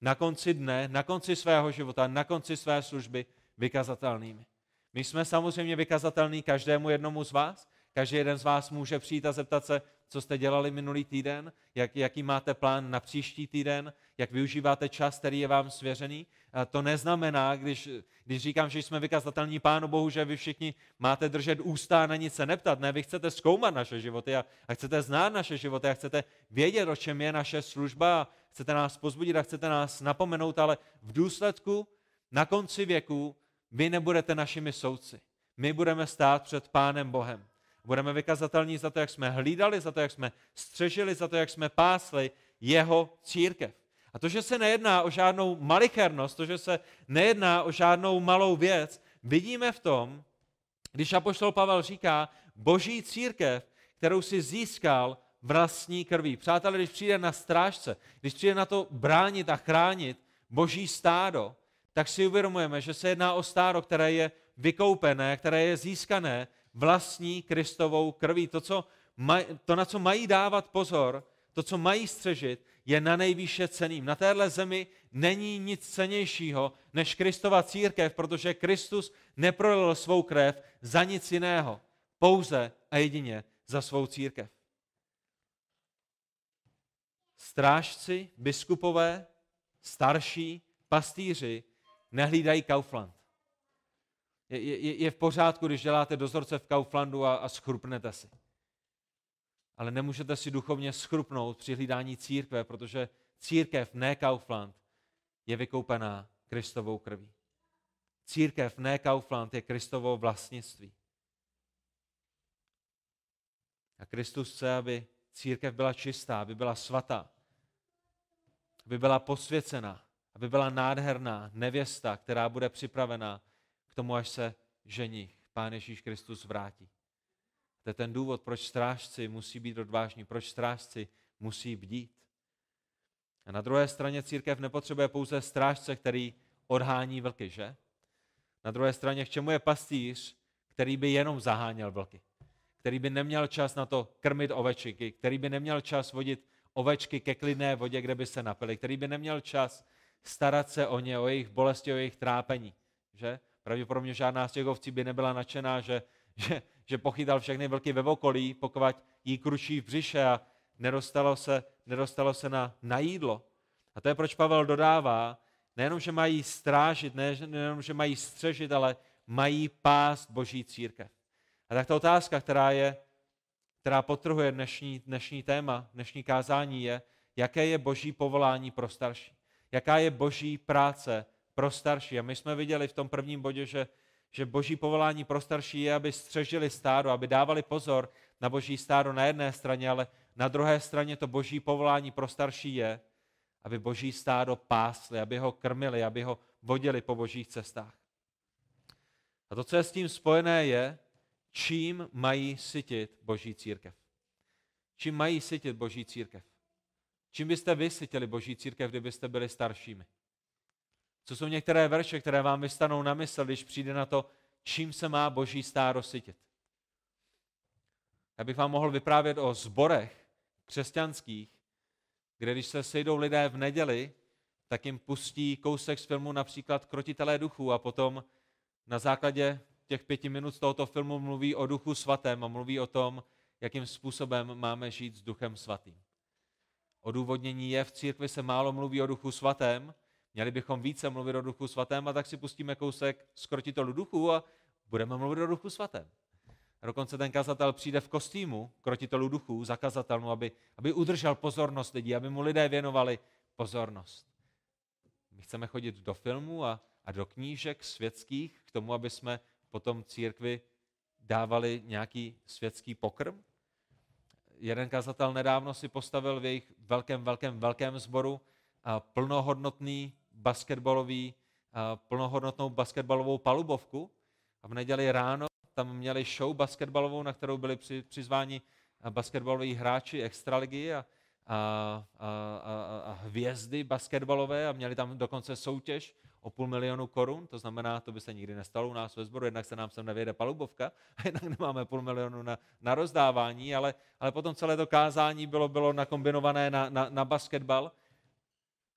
Speaker 1: na konci dne, na konci svého života, na konci své služby vykazatelnými. My jsme samozřejmě vykazatelní každému jednomu z vás. Každý jeden z vás může přijít a zeptat se, co jste dělali minulý týden, jak, jaký máte plán na příští týden, jak využíváte čas, který je vám svěřený. A to neznamená, když, když říkám, že jsme vykazatelní Pánu Bohu, že vy všichni máte držet ústa a na nic se neptat. Ne, vy chcete zkoumat naše životy a, a chcete znát naše životy a chcete vědět, o čem je naše služba a chcete nás pozbudit a chcete nás napomenout, ale v důsledku na konci věku vy nebudete našimi soudci. My budeme stát před Pánem Bohem. Budeme vykazatelní za to, jak jsme hlídali, za to, jak jsme střežili, za to, jak jsme pásli jeho církev. A to, že se nejedná o žádnou malichernost, to, že se nejedná o žádnou malou věc, vidíme v tom, když apoštol Pavel říká, boží církev, kterou si získal vlastní krví. Přátelé, když přijde na strážce, když přijde na to bránit a chránit boží stádo, tak si uvědomujeme, že se jedná o stádo, které je vykoupené, které je získané vlastní Kristovou krví. To, co maj, to, na co mají dávat pozor, to, co mají střežit, je na nejvýše ceným. Na téhle zemi není nic cenějšího než Kristova církev, protože Kristus neprolil svou krev za nic jiného, pouze a jedině za svou církev. Strážci, biskupové, starší, pastýři nehlídají Kaufland. Je, je, je v pořádku, když děláte dozorce v Kauflandu a, a schrupnete si. Ale nemůžete si duchovně schrupnout při hlídání církve, protože církev, ne Kaufland, je vykoupená Kristovou krví. Církev, ne Kaufland, je Kristovo vlastnictví. A Kristus chce, aby církev byla čistá, aby byla svatá, aby byla posvěcená, aby byla nádherná nevěsta, která bude připravená k tomu, až se ženich, Pán Ježíš Kristus, vrátí. To je ten důvod, proč strážci musí být odvážní, proč strážci musí bdít. A na druhé straně církev nepotřebuje pouze strážce, který odhání vlky, že? Na druhé straně, k čemu je pastýř, který by jenom zaháněl vlky? Který by neměl čas na to krmit ovečky, který by neměl čas vodit ovečky ke klidné vodě, kde by se napili, který by neměl čas starat se o ně, o jejich bolesti, o jejich trápení. Že? Pravděpodobně žádná z těch ovcí by nebyla nadšená, že, že, že pochytal všechny vlky ve okolí, pokud jí kručí v břiše a nedostalo se, nedostalo se na, na jídlo. A to je, proč Pavel dodává, nejenom, že mají strážit, nejenom, že mají střežit, ale mají pást boží církev. A tak ta otázka, která je, která potrhuje dnešní, dnešní téma, dnešní kázání je, jaké je boží povolání pro starší jaká je boží práce pro starší. A my jsme viděli v tom prvním bodě, že, že boží povolání pro starší je, aby střežili stádo, aby dávali pozor na boží stádo na jedné straně, ale na druhé straně to boží povolání pro starší je, aby boží stádo pásli, aby ho krmili, aby ho vodili po božích cestách. A to, co je s tím spojené, je, čím mají sytit boží církev. Čím mají sytit boží církev. Čím byste vy sytili boží církev, kdybyste byli staršími? Co jsou některé verše, které vám vystanou na mysl, když přijde na to, čím se má boží stáro sytit? Já bych vám mohl vyprávět o zborech křesťanských, kde když se sejdou lidé v neděli, tak jim pustí kousek z filmu například Krotitelé duchů a potom na základě těch pěti minut z tohoto filmu mluví o duchu svatém a mluví o tom, jakým způsobem máme žít s duchem svatým. Odůvodnění je, v církvi se málo mluví o duchu svatém, měli bychom více mluvit o duchu svatém a tak si pustíme kousek z krotitelu duchu a budeme mluvit o duchu svatém. A dokonce ten kazatel přijde v kostýmu krotitelů duchů, zakazatelnu, aby, aby udržel pozornost lidí, aby mu lidé věnovali pozornost. My chceme chodit do filmů a, a do knížek světských k tomu, aby jsme potom církvi dávali nějaký světský pokrm. Jeden kazatel nedávno si postavil v jejich velkém, velkém, velkém sboru plnohodnotný basketbalový, plnohodnotnou basketbalovou palubovku. A v neděli ráno tam měli show basketbalovou, na kterou byli při, přizváni basketbaloví hráči extraligy a, a, a, a, a hvězdy basketbalové a měli tam dokonce soutěž o půl milionu korun, to znamená, to by se nikdy nestalo u nás ve sboru, jednak se nám sem nevěde palubovka a jednak nemáme půl milionu na, na rozdávání, ale, ale potom celé to kázání bylo, bylo nakombinované na, na, na basketbal.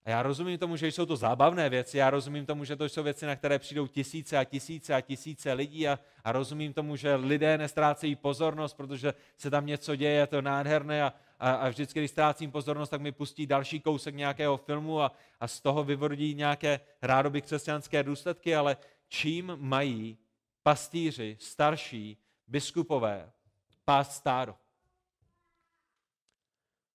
Speaker 1: A já rozumím tomu, že jsou to zábavné věci, já rozumím tomu, že to jsou věci, na které přijdou tisíce a tisíce a tisíce lidí a, a rozumím tomu, že lidé nestrácejí pozornost, protože se tam něco děje, je to nádherné a, a, a vždycky, když ztrácím pozornost, tak mi pustí další kousek nějakého filmu a, a z toho vyvodí nějaké rádoby křesťanské důsledky, ale čím mají pastýři, starší, biskupové, pást stádo?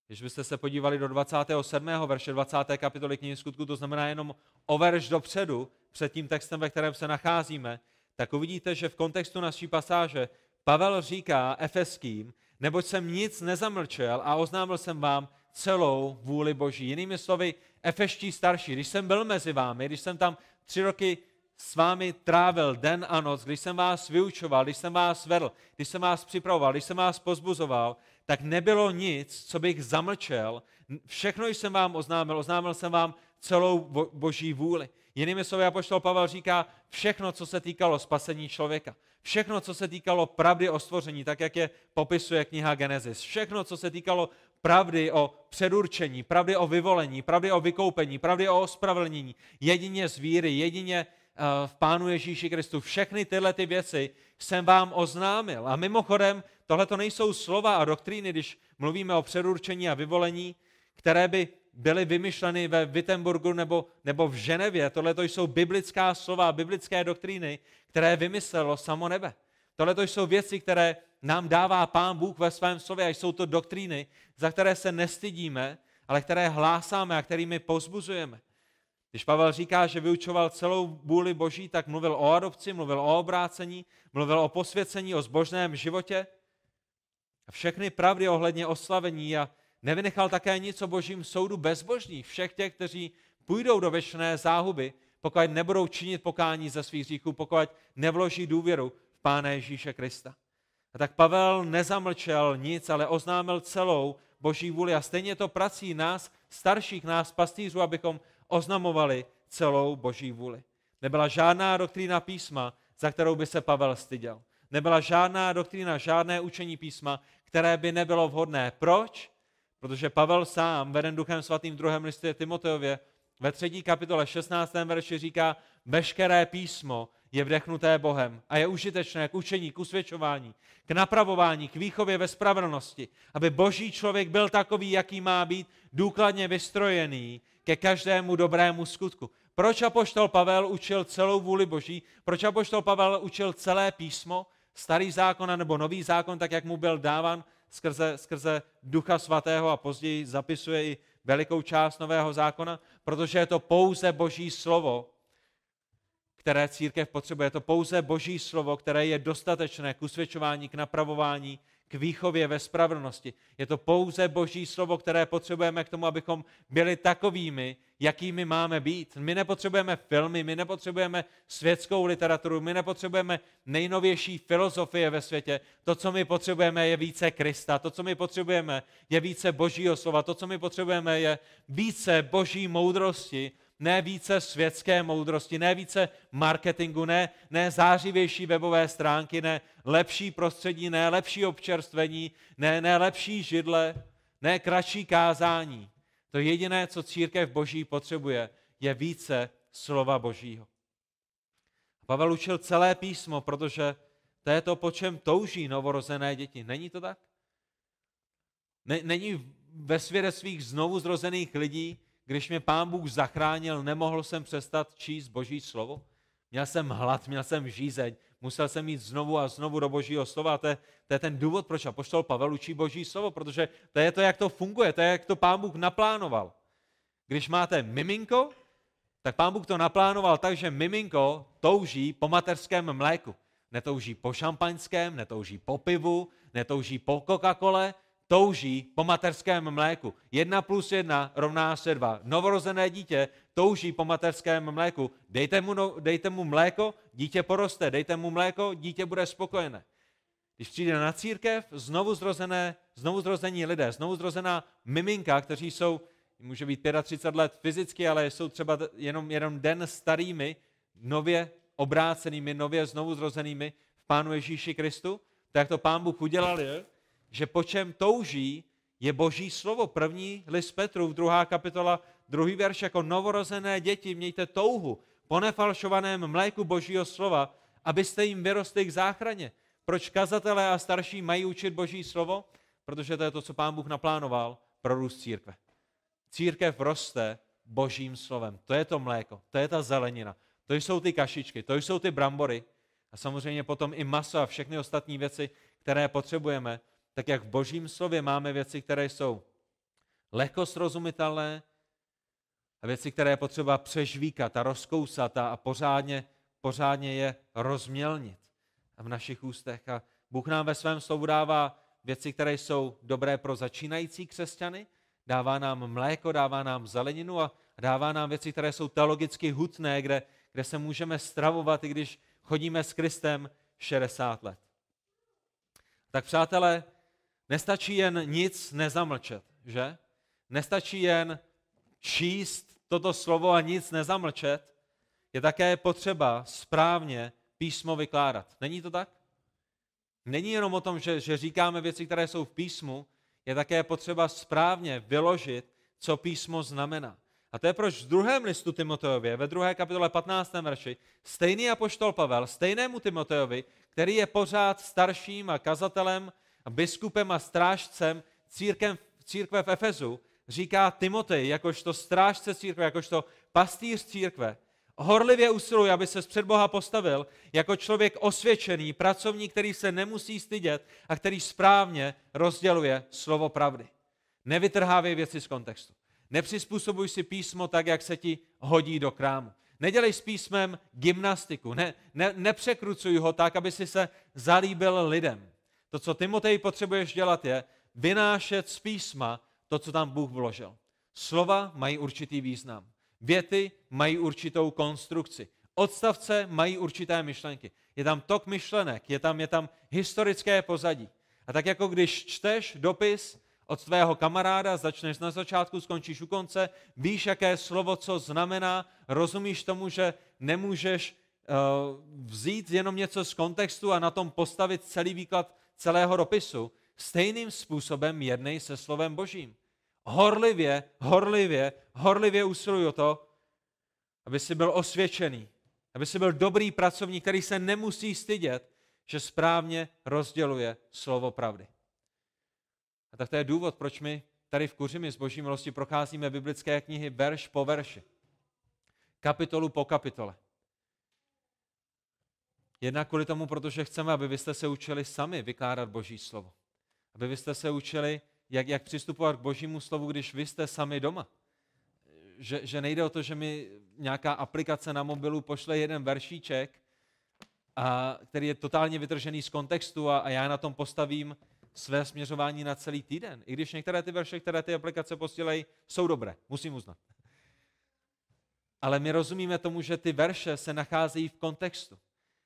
Speaker 1: Když byste se podívali do 27. verše 20. kapitoly knihy skutku, to znamená jenom o verš dopředu, před tím textem, ve kterém se nacházíme, tak uvidíte, že v kontextu naší pasáže Pavel říká efeským, neboť jsem nic nezamlčel a oznámil jsem vám celou vůli Boží. Jinými slovy, efeští starší, když jsem byl mezi vámi, když jsem tam tři roky s vámi trávil den a noc, když jsem vás vyučoval, když jsem vás vedl, když jsem vás připravoval, když jsem vás pozbuzoval, tak nebylo nic, co bych zamlčel. Všechno jsem vám oznámil, oznámil jsem vám celou boží vůli. Jinými slovy, apoštol Pavel říká všechno, co se týkalo spasení člověka. Všechno, co se týkalo pravdy o stvoření, tak jak je popisuje kniha Genesis. Všechno, co se týkalo pravdy o předurčení, pravdy o vyvolení, pravdy o vykoupení, pravdy o ospravedlnění, jedině z víry, jedině Eh, v Pánu Ježíši Kristu. Všechny tyhle ty věci jsem vám oznámil. A mimochodem, tohle to nejsou slova a doktríny, když mluvíme o předurčení a vyvolení, které by byly vymyšleny ve Wittenburgu nebo, nebo v Ženevě. Tohle to jsou biblická slova, biblické doktríny, které vymyslelo samo nebe. Tohle to jsou věci, které nám dává Pán Bůh ve svém slově a jsou to doktríny, za které se nestydíme, ale které hlásáme a kterými pozbuzujeme. Když Pavel říká, že vyučoval celou vůli Boží, tak mluvil o adopci, mluvil o obrácení, mluvil o posvěcení, o zbožném životě a všechny pravdy ohledně oslavení a nevynechal také nic o božím soudu bezbožných, všech těch, kteří půjdou do věčné záhuby, pokud nebudou činit pokání ze svých hříchů, pokud nevloží důvěru v Pána Ježíše Krista. A tak Pavel nezamlčel nic, ale oznámil celou boží vůli a stejně to prací nás, starších nás, pastýřů, abychom oznamovali celou boží vůli. Nebyla žádná doktrína písma, za kterou by se Pavel styděl. Nebyla žádná doktrína, žádné učení písma, které by nebylo vhodné. Proč? Protože Pavel sám, veden duchem svatým v druhém listě Timoteově, ve třetí kapitole 16. verši říká, veškeré písmo je vdechnuté Bohem a je užitečné k učení, k usvědčování, k napravování, k výchově ve spravedlnosti, aby boží člověk byl takový, jaký má být, důkladně vystrojený ke každému dobrému skutku. Proč apoštol Pavel učil celou vůli Boží? Proč apoštol Pavel učil celé písmo, starý zákon nebo nový zákon, tak jak mu byl dávan skrze, skrze Ducha Svatého a později zapisuje i velikou část nového zákona? Protože je to pouze Boží slovo, které církev potřebuje. Je to pouze Boží slovo, které je dostatečné k usvědčování, k napravování, k výchově ve spravedlnosti. Je to pouze Boží slovo, které potřebujeme k tomu, abychom byli takovými, jakými máme být. My nepotřebujeme filmy, my nepotřebujeme světskou literaturu, my nepotřebujeme nejnovější filozofie ve světě. To, co my potřebujeme, je více Krista. To, co my potřebujeme, je více Božího slova. To, co my potřebujeme, je více Boží moudrosti ne více světské moudrosti, ne více marketingu, ne, ne zářivější webové stránky, ne lepší prostředí, ne lepší občerstvení, ne, ne lepší židle, ne kratší kázání. To jediné, co církev boží potřebuje, je více slova božího. Pavel učil celé písmo, protože to je to, po čem touží novorozené děti. Není to tak? Není ve svědectvích znovu zrozených lidí když mě pán Bůh zachránil, nemohl jsem přestat číst boží slovo? Měl jsem hlad, měl jsem žízeň, musel jsem jít znovu a znovu do božího slova. To je, to je ten důvod, proč apoštol Pavel učí boží slovo, protože to je to, jak to funguje, to je, jak to pán Bůh naplánoval. Když máte miminko, tak pán Bůh to naplánoval tak, že miminko touží po materském mléku. Netouží po šampaňském, netouží po pivu, netouží po Coca-Cole, touží po materském mléku. Jedna plus jedna rovná se dva. Novorozené dítě touží po materském mléku. Dejte mu, no, dejte mu mléko, dítě poroste. Dejte mu mléko, dítě bude spokojené. Když přijde na církev, znovu, zrozené, znovu zrození lidé, znovu zrozená miminka, kteří jsou, může být 35 let fyzicky, ale jsou třeba jenom, jenom den starými, nově obrácenými, nově znovu zrozenými v Pánu Ježíši Kristu, tak to Pán Bůh udělal je, že po čem touží, je boží slovo. První list Petru, druhá kapitola, druhý verš, jako novorozené děti, mějte touhu po nefalšovaném mléku božího slova, abyste jim vyrostli k záchraně. Proč kazatelé a starší mají učit boží slovo? Protože to je to, co pán Bůh naplánoval pro růst církve. Církev roste božím slovem. To je to mléko, to je ta zelenina, to jsou ty kašičky, to jsou ty brambory a samozřejmě potom i maso a všechny ostatní věci, které potřebujeme, tak jak v božím slově máme věci, které jsou lehko srozumitelné a věci, které je potřeba přežvíkat a rozkousat a, pořádně, pořádně je rozmělnit v našich ústech. A Bůh nám ve svém slovu dává věci, které jsou dobré pro začínající křesťany, dává nám mléko, dává nám zeleninu a dává nám věci, které jsou teologicky hutné, kde, kde se můžeme stravovat, i když chodíme s Kristem 60 let. Tak přátelé, Nestačí jen nic nezamlčet, že? Nestačí jen číst toto slovo a nic nezamlčet. Je také potřeba správně písmo vykládat. Není to tak? Není jenom o tom, že, že říkáme věci, které jsou v písmu, je také potřeba správně vyložit, co písmo znamená. A to je proč v druhém listu Timoteově, ve druhé kapitole 15. verši, stejný apoštol Pavel, stejnému Timoteovi, který je pořád starším a kazatelem a biskupem a strážcem církem, církve v Efezu, říká Timotej, jakožto strážce církve, jakožto pastýř církve, horlivě usiluje, aby se před Boha postavil jako člověk osvědčený, pracovník, který se nemusí stydět a který správně rozděluje slovo pravdy. Nevytrhávej věci z kontextu. Nepřizpůsobuj si písmo tak, jak se ti hodí do krámu. Nedělej s písmem gymnastiku. Ne, ne, nepřekrucuj ho tak, aby si se zalíbil lidem. To, co Timotej potřebuješ dělat, je vynášet z písma to, co tam Bůh vložil. Slova mají určitý význam. Věty mají určitou konstrukci. Odstavce mají určité myšlenky. Je tam tok myšlenek, je tam, je tam historické pozadí. A tak jako když čteš dopis od tvého kamaráda, začneš na začátku, skončíš u konce, víš, jaké slovo co znamená, rozumíš tomu, že nemůžeš uh, vzít jenom něco z kontextu a na tom postavit celý výklad celého dopisu, stejným způsobem jednej se slovem Božím. Horlivě, horlivě, horlivě usiluj o to, aby si byl osvědčený, aby si byl dobrý pracovník, který se nemusí stydět, že správně rozděluje slovo pravdy. A tak to je důvod, proč my tady v Kuřimi z Boží milosti procházíme biblické knihy verš po verši, kapitolu po kapitole. Jednak kvůli tomu, protože chceme, aby vy jste se učili sami vykládat Boží slovo. Aby vy jste se učili, jak, jak přistupovat k Božímu slovu, když vy jste sami doma. Že, že nejde o to, že mi nějaká aplikace na mobilu pošle jeden veršíček, a, který je totálně vytržený z kontextu a, a já na tom postavím své směřování na celý týden. I když některé ty verše, které ty aplikace posílají, jsou dobré, musím uznat. Ale my rozumíme tomu, že ty verše se nacházejí v kontextu.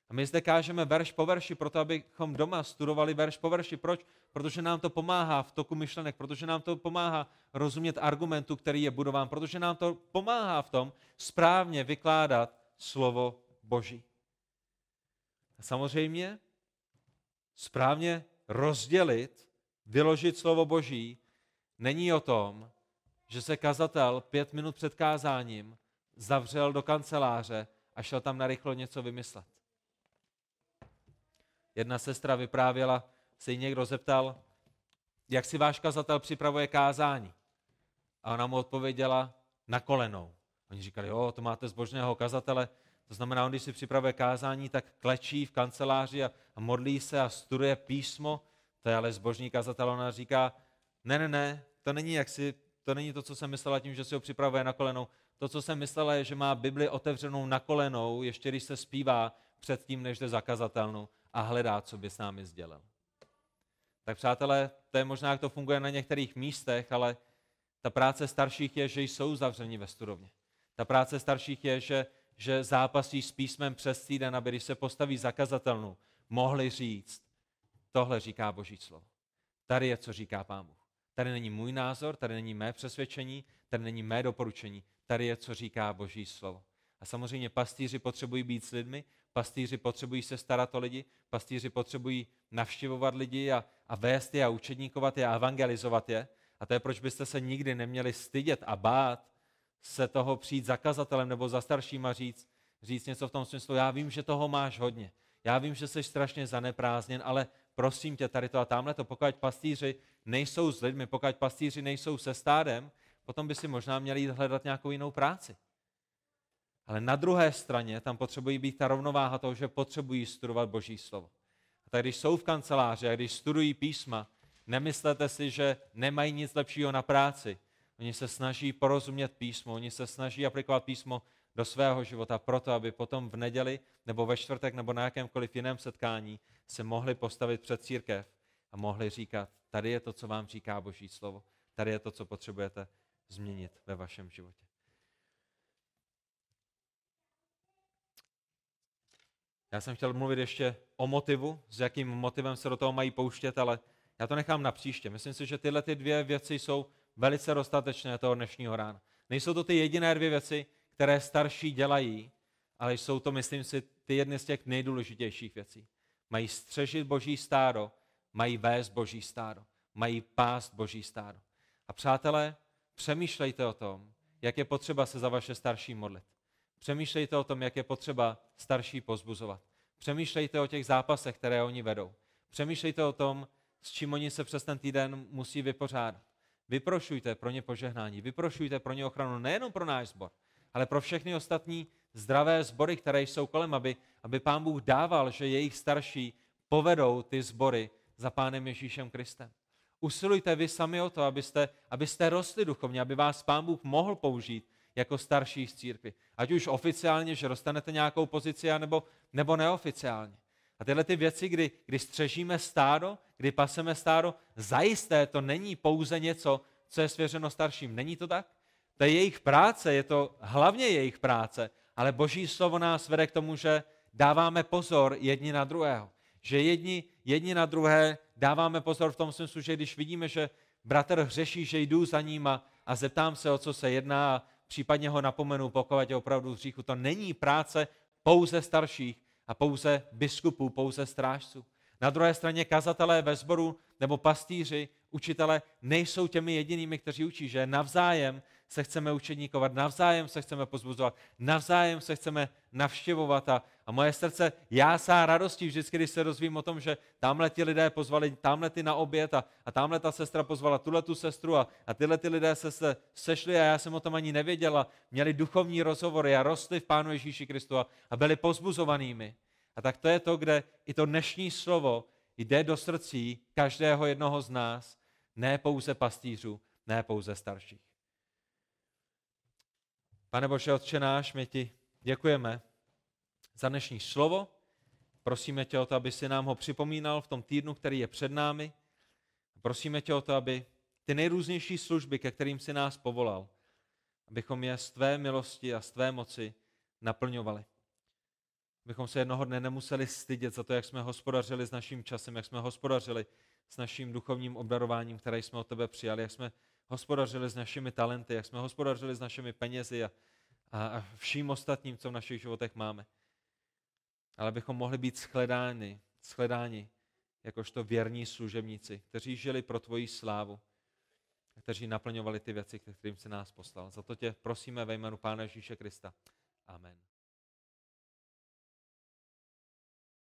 Speaker 1: A my zde kážeme verš po verši, proto abychom doma studovali verš po verši. Proč? Protože nám to pomáhá v toku myšlenek, protože nám to pomáhá rozumět argumentu, který je budován, protože nám to pomáhá v tom správně vykládat slovo Boží. A samozřejmě správně rozdělit, vyložit slovo Boží není o tom, že se kazatel pět minut před kázáním zavřel do kanceláře a šel tam narychlo něco vymyslet. Jedna sestra vyprávěla, se jí někdo zeptal, jak si váš kazatel připravuje kázání. A ona mu odpověděla, na kolenou. Oni říkali, jo, to máte zbožného kazatele, to znamená, on když si připravuje kázání, tak klečí v kanceláři a, a modlí se a studuje písmo, to je ale zbožný kazatel, ona říká, ne, ne, ne, to není, jak si, to není to, co jsem myslela tím, že si ho připravuje na kolenou. To, co jsem myslela, je, že má Bibli otevřenou na kolenou, ještě když se zpívá před tím, než jde zakazatelnou a hledá, co by s námi sdělil. Tak přátelé, to je možná, jak to funguje na některých místech, ale ta práce starších je, že jsou zavřeni ve studovně. Ta práce starších je, že, že zápasí s písmem přes týden, aby když se postaví zakazatelnou, mohli říct, tohle říká Boží slovo. Tady je, co říká Pán Bůh. Tady není můj názor, tady není mé přesvědčení, tady není mé doporučení. Tady je, co říká Boží slovo. A samozřejmě pastýři potřebují být s lidmi, pastýři potřebují se starat o lidi, pastýři potřebují navštěvovat lidi a, a vést je a učedníkovat je a evangelizovat je. A to je, proč byste se nikdy neměli stydět a bát se toho přijít zakazatelem nebo za starším a říct, říct něco v tom smyslu, já vím, že toho máš hodně, já vím, že jsi strašně zaneprázdněn, ale prosím tě, tady to a tamhle to, pokud pastýři nejsou s lidmi, pokud pastýři nejsou se stádem, potom by si možná měli jít hledat nějakou jinou práci. Ale na druhé straně tam potřebují být ta rovnováha toho, že potřebují studovat Boží slovo. A tak když jsou v kanceláři a když studují písma, nemyslete si, že nemají nic lepšího na práci. Oni se snaží porozumět písmo, oni se snaží aplikovat písmo do svého života proto, aby potom v neděli nebo ve čtvrtek nebo na jakémkoliv jiném setkání se mohli postavit před církev a mohli říkat, tady je to, co vám říká Boží slovo, tady je to, co potřebujete změnit ve vašem životě. Já jsem chtěl mluvit ještě o motivu, s jakým motivem se do toho mají pouštět, ale já to nechám na příště. Myslím si, že tyhle ty dvě věci jsou velice dostatečné toho dnešního rána. Nejsou to ty jediné dvě věci, které starší dělají, ale jsou to, myslím si, ty jedny z těch nejdůležitějších věcí. Mají střežit boží stádo, mají vést boží stádo, mají pást boží stádo. A přátelé, přemýšlejte o tom, jak je potřeba se za vaše starší modlit. Přemýšlejte o tom, jak je potřeba starší pozbuzovat. Přemýšlejte o těch zápasech, které oni vedou. Přemýšlejte o tom, s čím oni se přes ten týden musí vypořádat. Vyprošujte pro ně požehnání, vyprošujte pro ně ochranu nejenom pro náš sbor, ale pro všechny ostatní zdravé sbory, které jsou kolem, aby, aby pán Bůh dával, že jejich starší povedou ty sbory za pánem Ježíšem Kristem. Usilujte vy sami o to, abyste, abyste rostli duchovně, aby vás pán Bůh mohl použít jako starší z církvy. Ať už oficiálně, že dostanete nějakou pozici, nebo, nebo neoficiálně. A tyhle ty věci, kdy, kdy střežíme stádo, kdy paseme stádo, zajisté to není pouze něco, co je svěřeno starším. Není to tak? To je jejich práce, je to hlavně jejich práce, ale boží slovo nás vede k tomu, že dáváme pozor jedni na druhého. Že jedni, jedni na druhé dáváme pozor v tom smyslu, že když vidíme, že bratr hřeší, že jdu za ním a, a zeptám se, o co se jedná případně ho napomenu, pokud je opravdu v hříchu. To není práce pouze starších a pouze biskupů, pouze strážců. Na druhé straně kazatelé ve sboru nebo pastýři, učitele nejsou těmi jedinými, kteří učí, že navzájem se chceme učedníkovat, navzájem se chceme pozbuzovat, navzájem se chceme navštěvovat a, a moje srdce jásá radostí vždycky, když se dozvím o tom, že tamhle ti lidé pozvali tamhle ty na oběd a, a tamhle ta sestra pozvala tuhle tu sestru a, a tyhle ty lidé se, se sešli a já jsem o tom ani nevěděla, měli duchovní rozhovory a rostli v Pánu Ježíši Kristu a, a byli pozbuzovanými. A tak to je to, kde i to dnešní slovo jde do srdcí každého jednoho z nás, ne pouze pastýřů, ne pouze starších. Pane Bože, Otče náš, my ti děkujeme za dnešní slovo. Prosíme tě o to, aby si nám ho připomínal v tom týdnu, který je před námi. Prosíme tě o to, aby ty nejrůznější služby, ke kterým si nás povolal, abychom je z tvé milosti a z tvé moci naplňovali. Abychom se jednoho dne nemuseli stydět za to, jak jsme hospodařili s naším časem, jak jsme hospodařili s naším duchovním obdarováním, které jsme od tebe přijali, jak jsme hospodařili s našimi talenty, jak jsme hospodařili s našimi penězi a, a, a vším ostatním, co v našich životech máme. Ale bychom mohli být shledáni, shledáni jakožto věrní služebníci, kteří žili pro tvoji slávu, kteří naplňovali ty věci, kterým se nás poslal. Za to tě prosíme ve jménu Pána Ježíše Krista. Amen.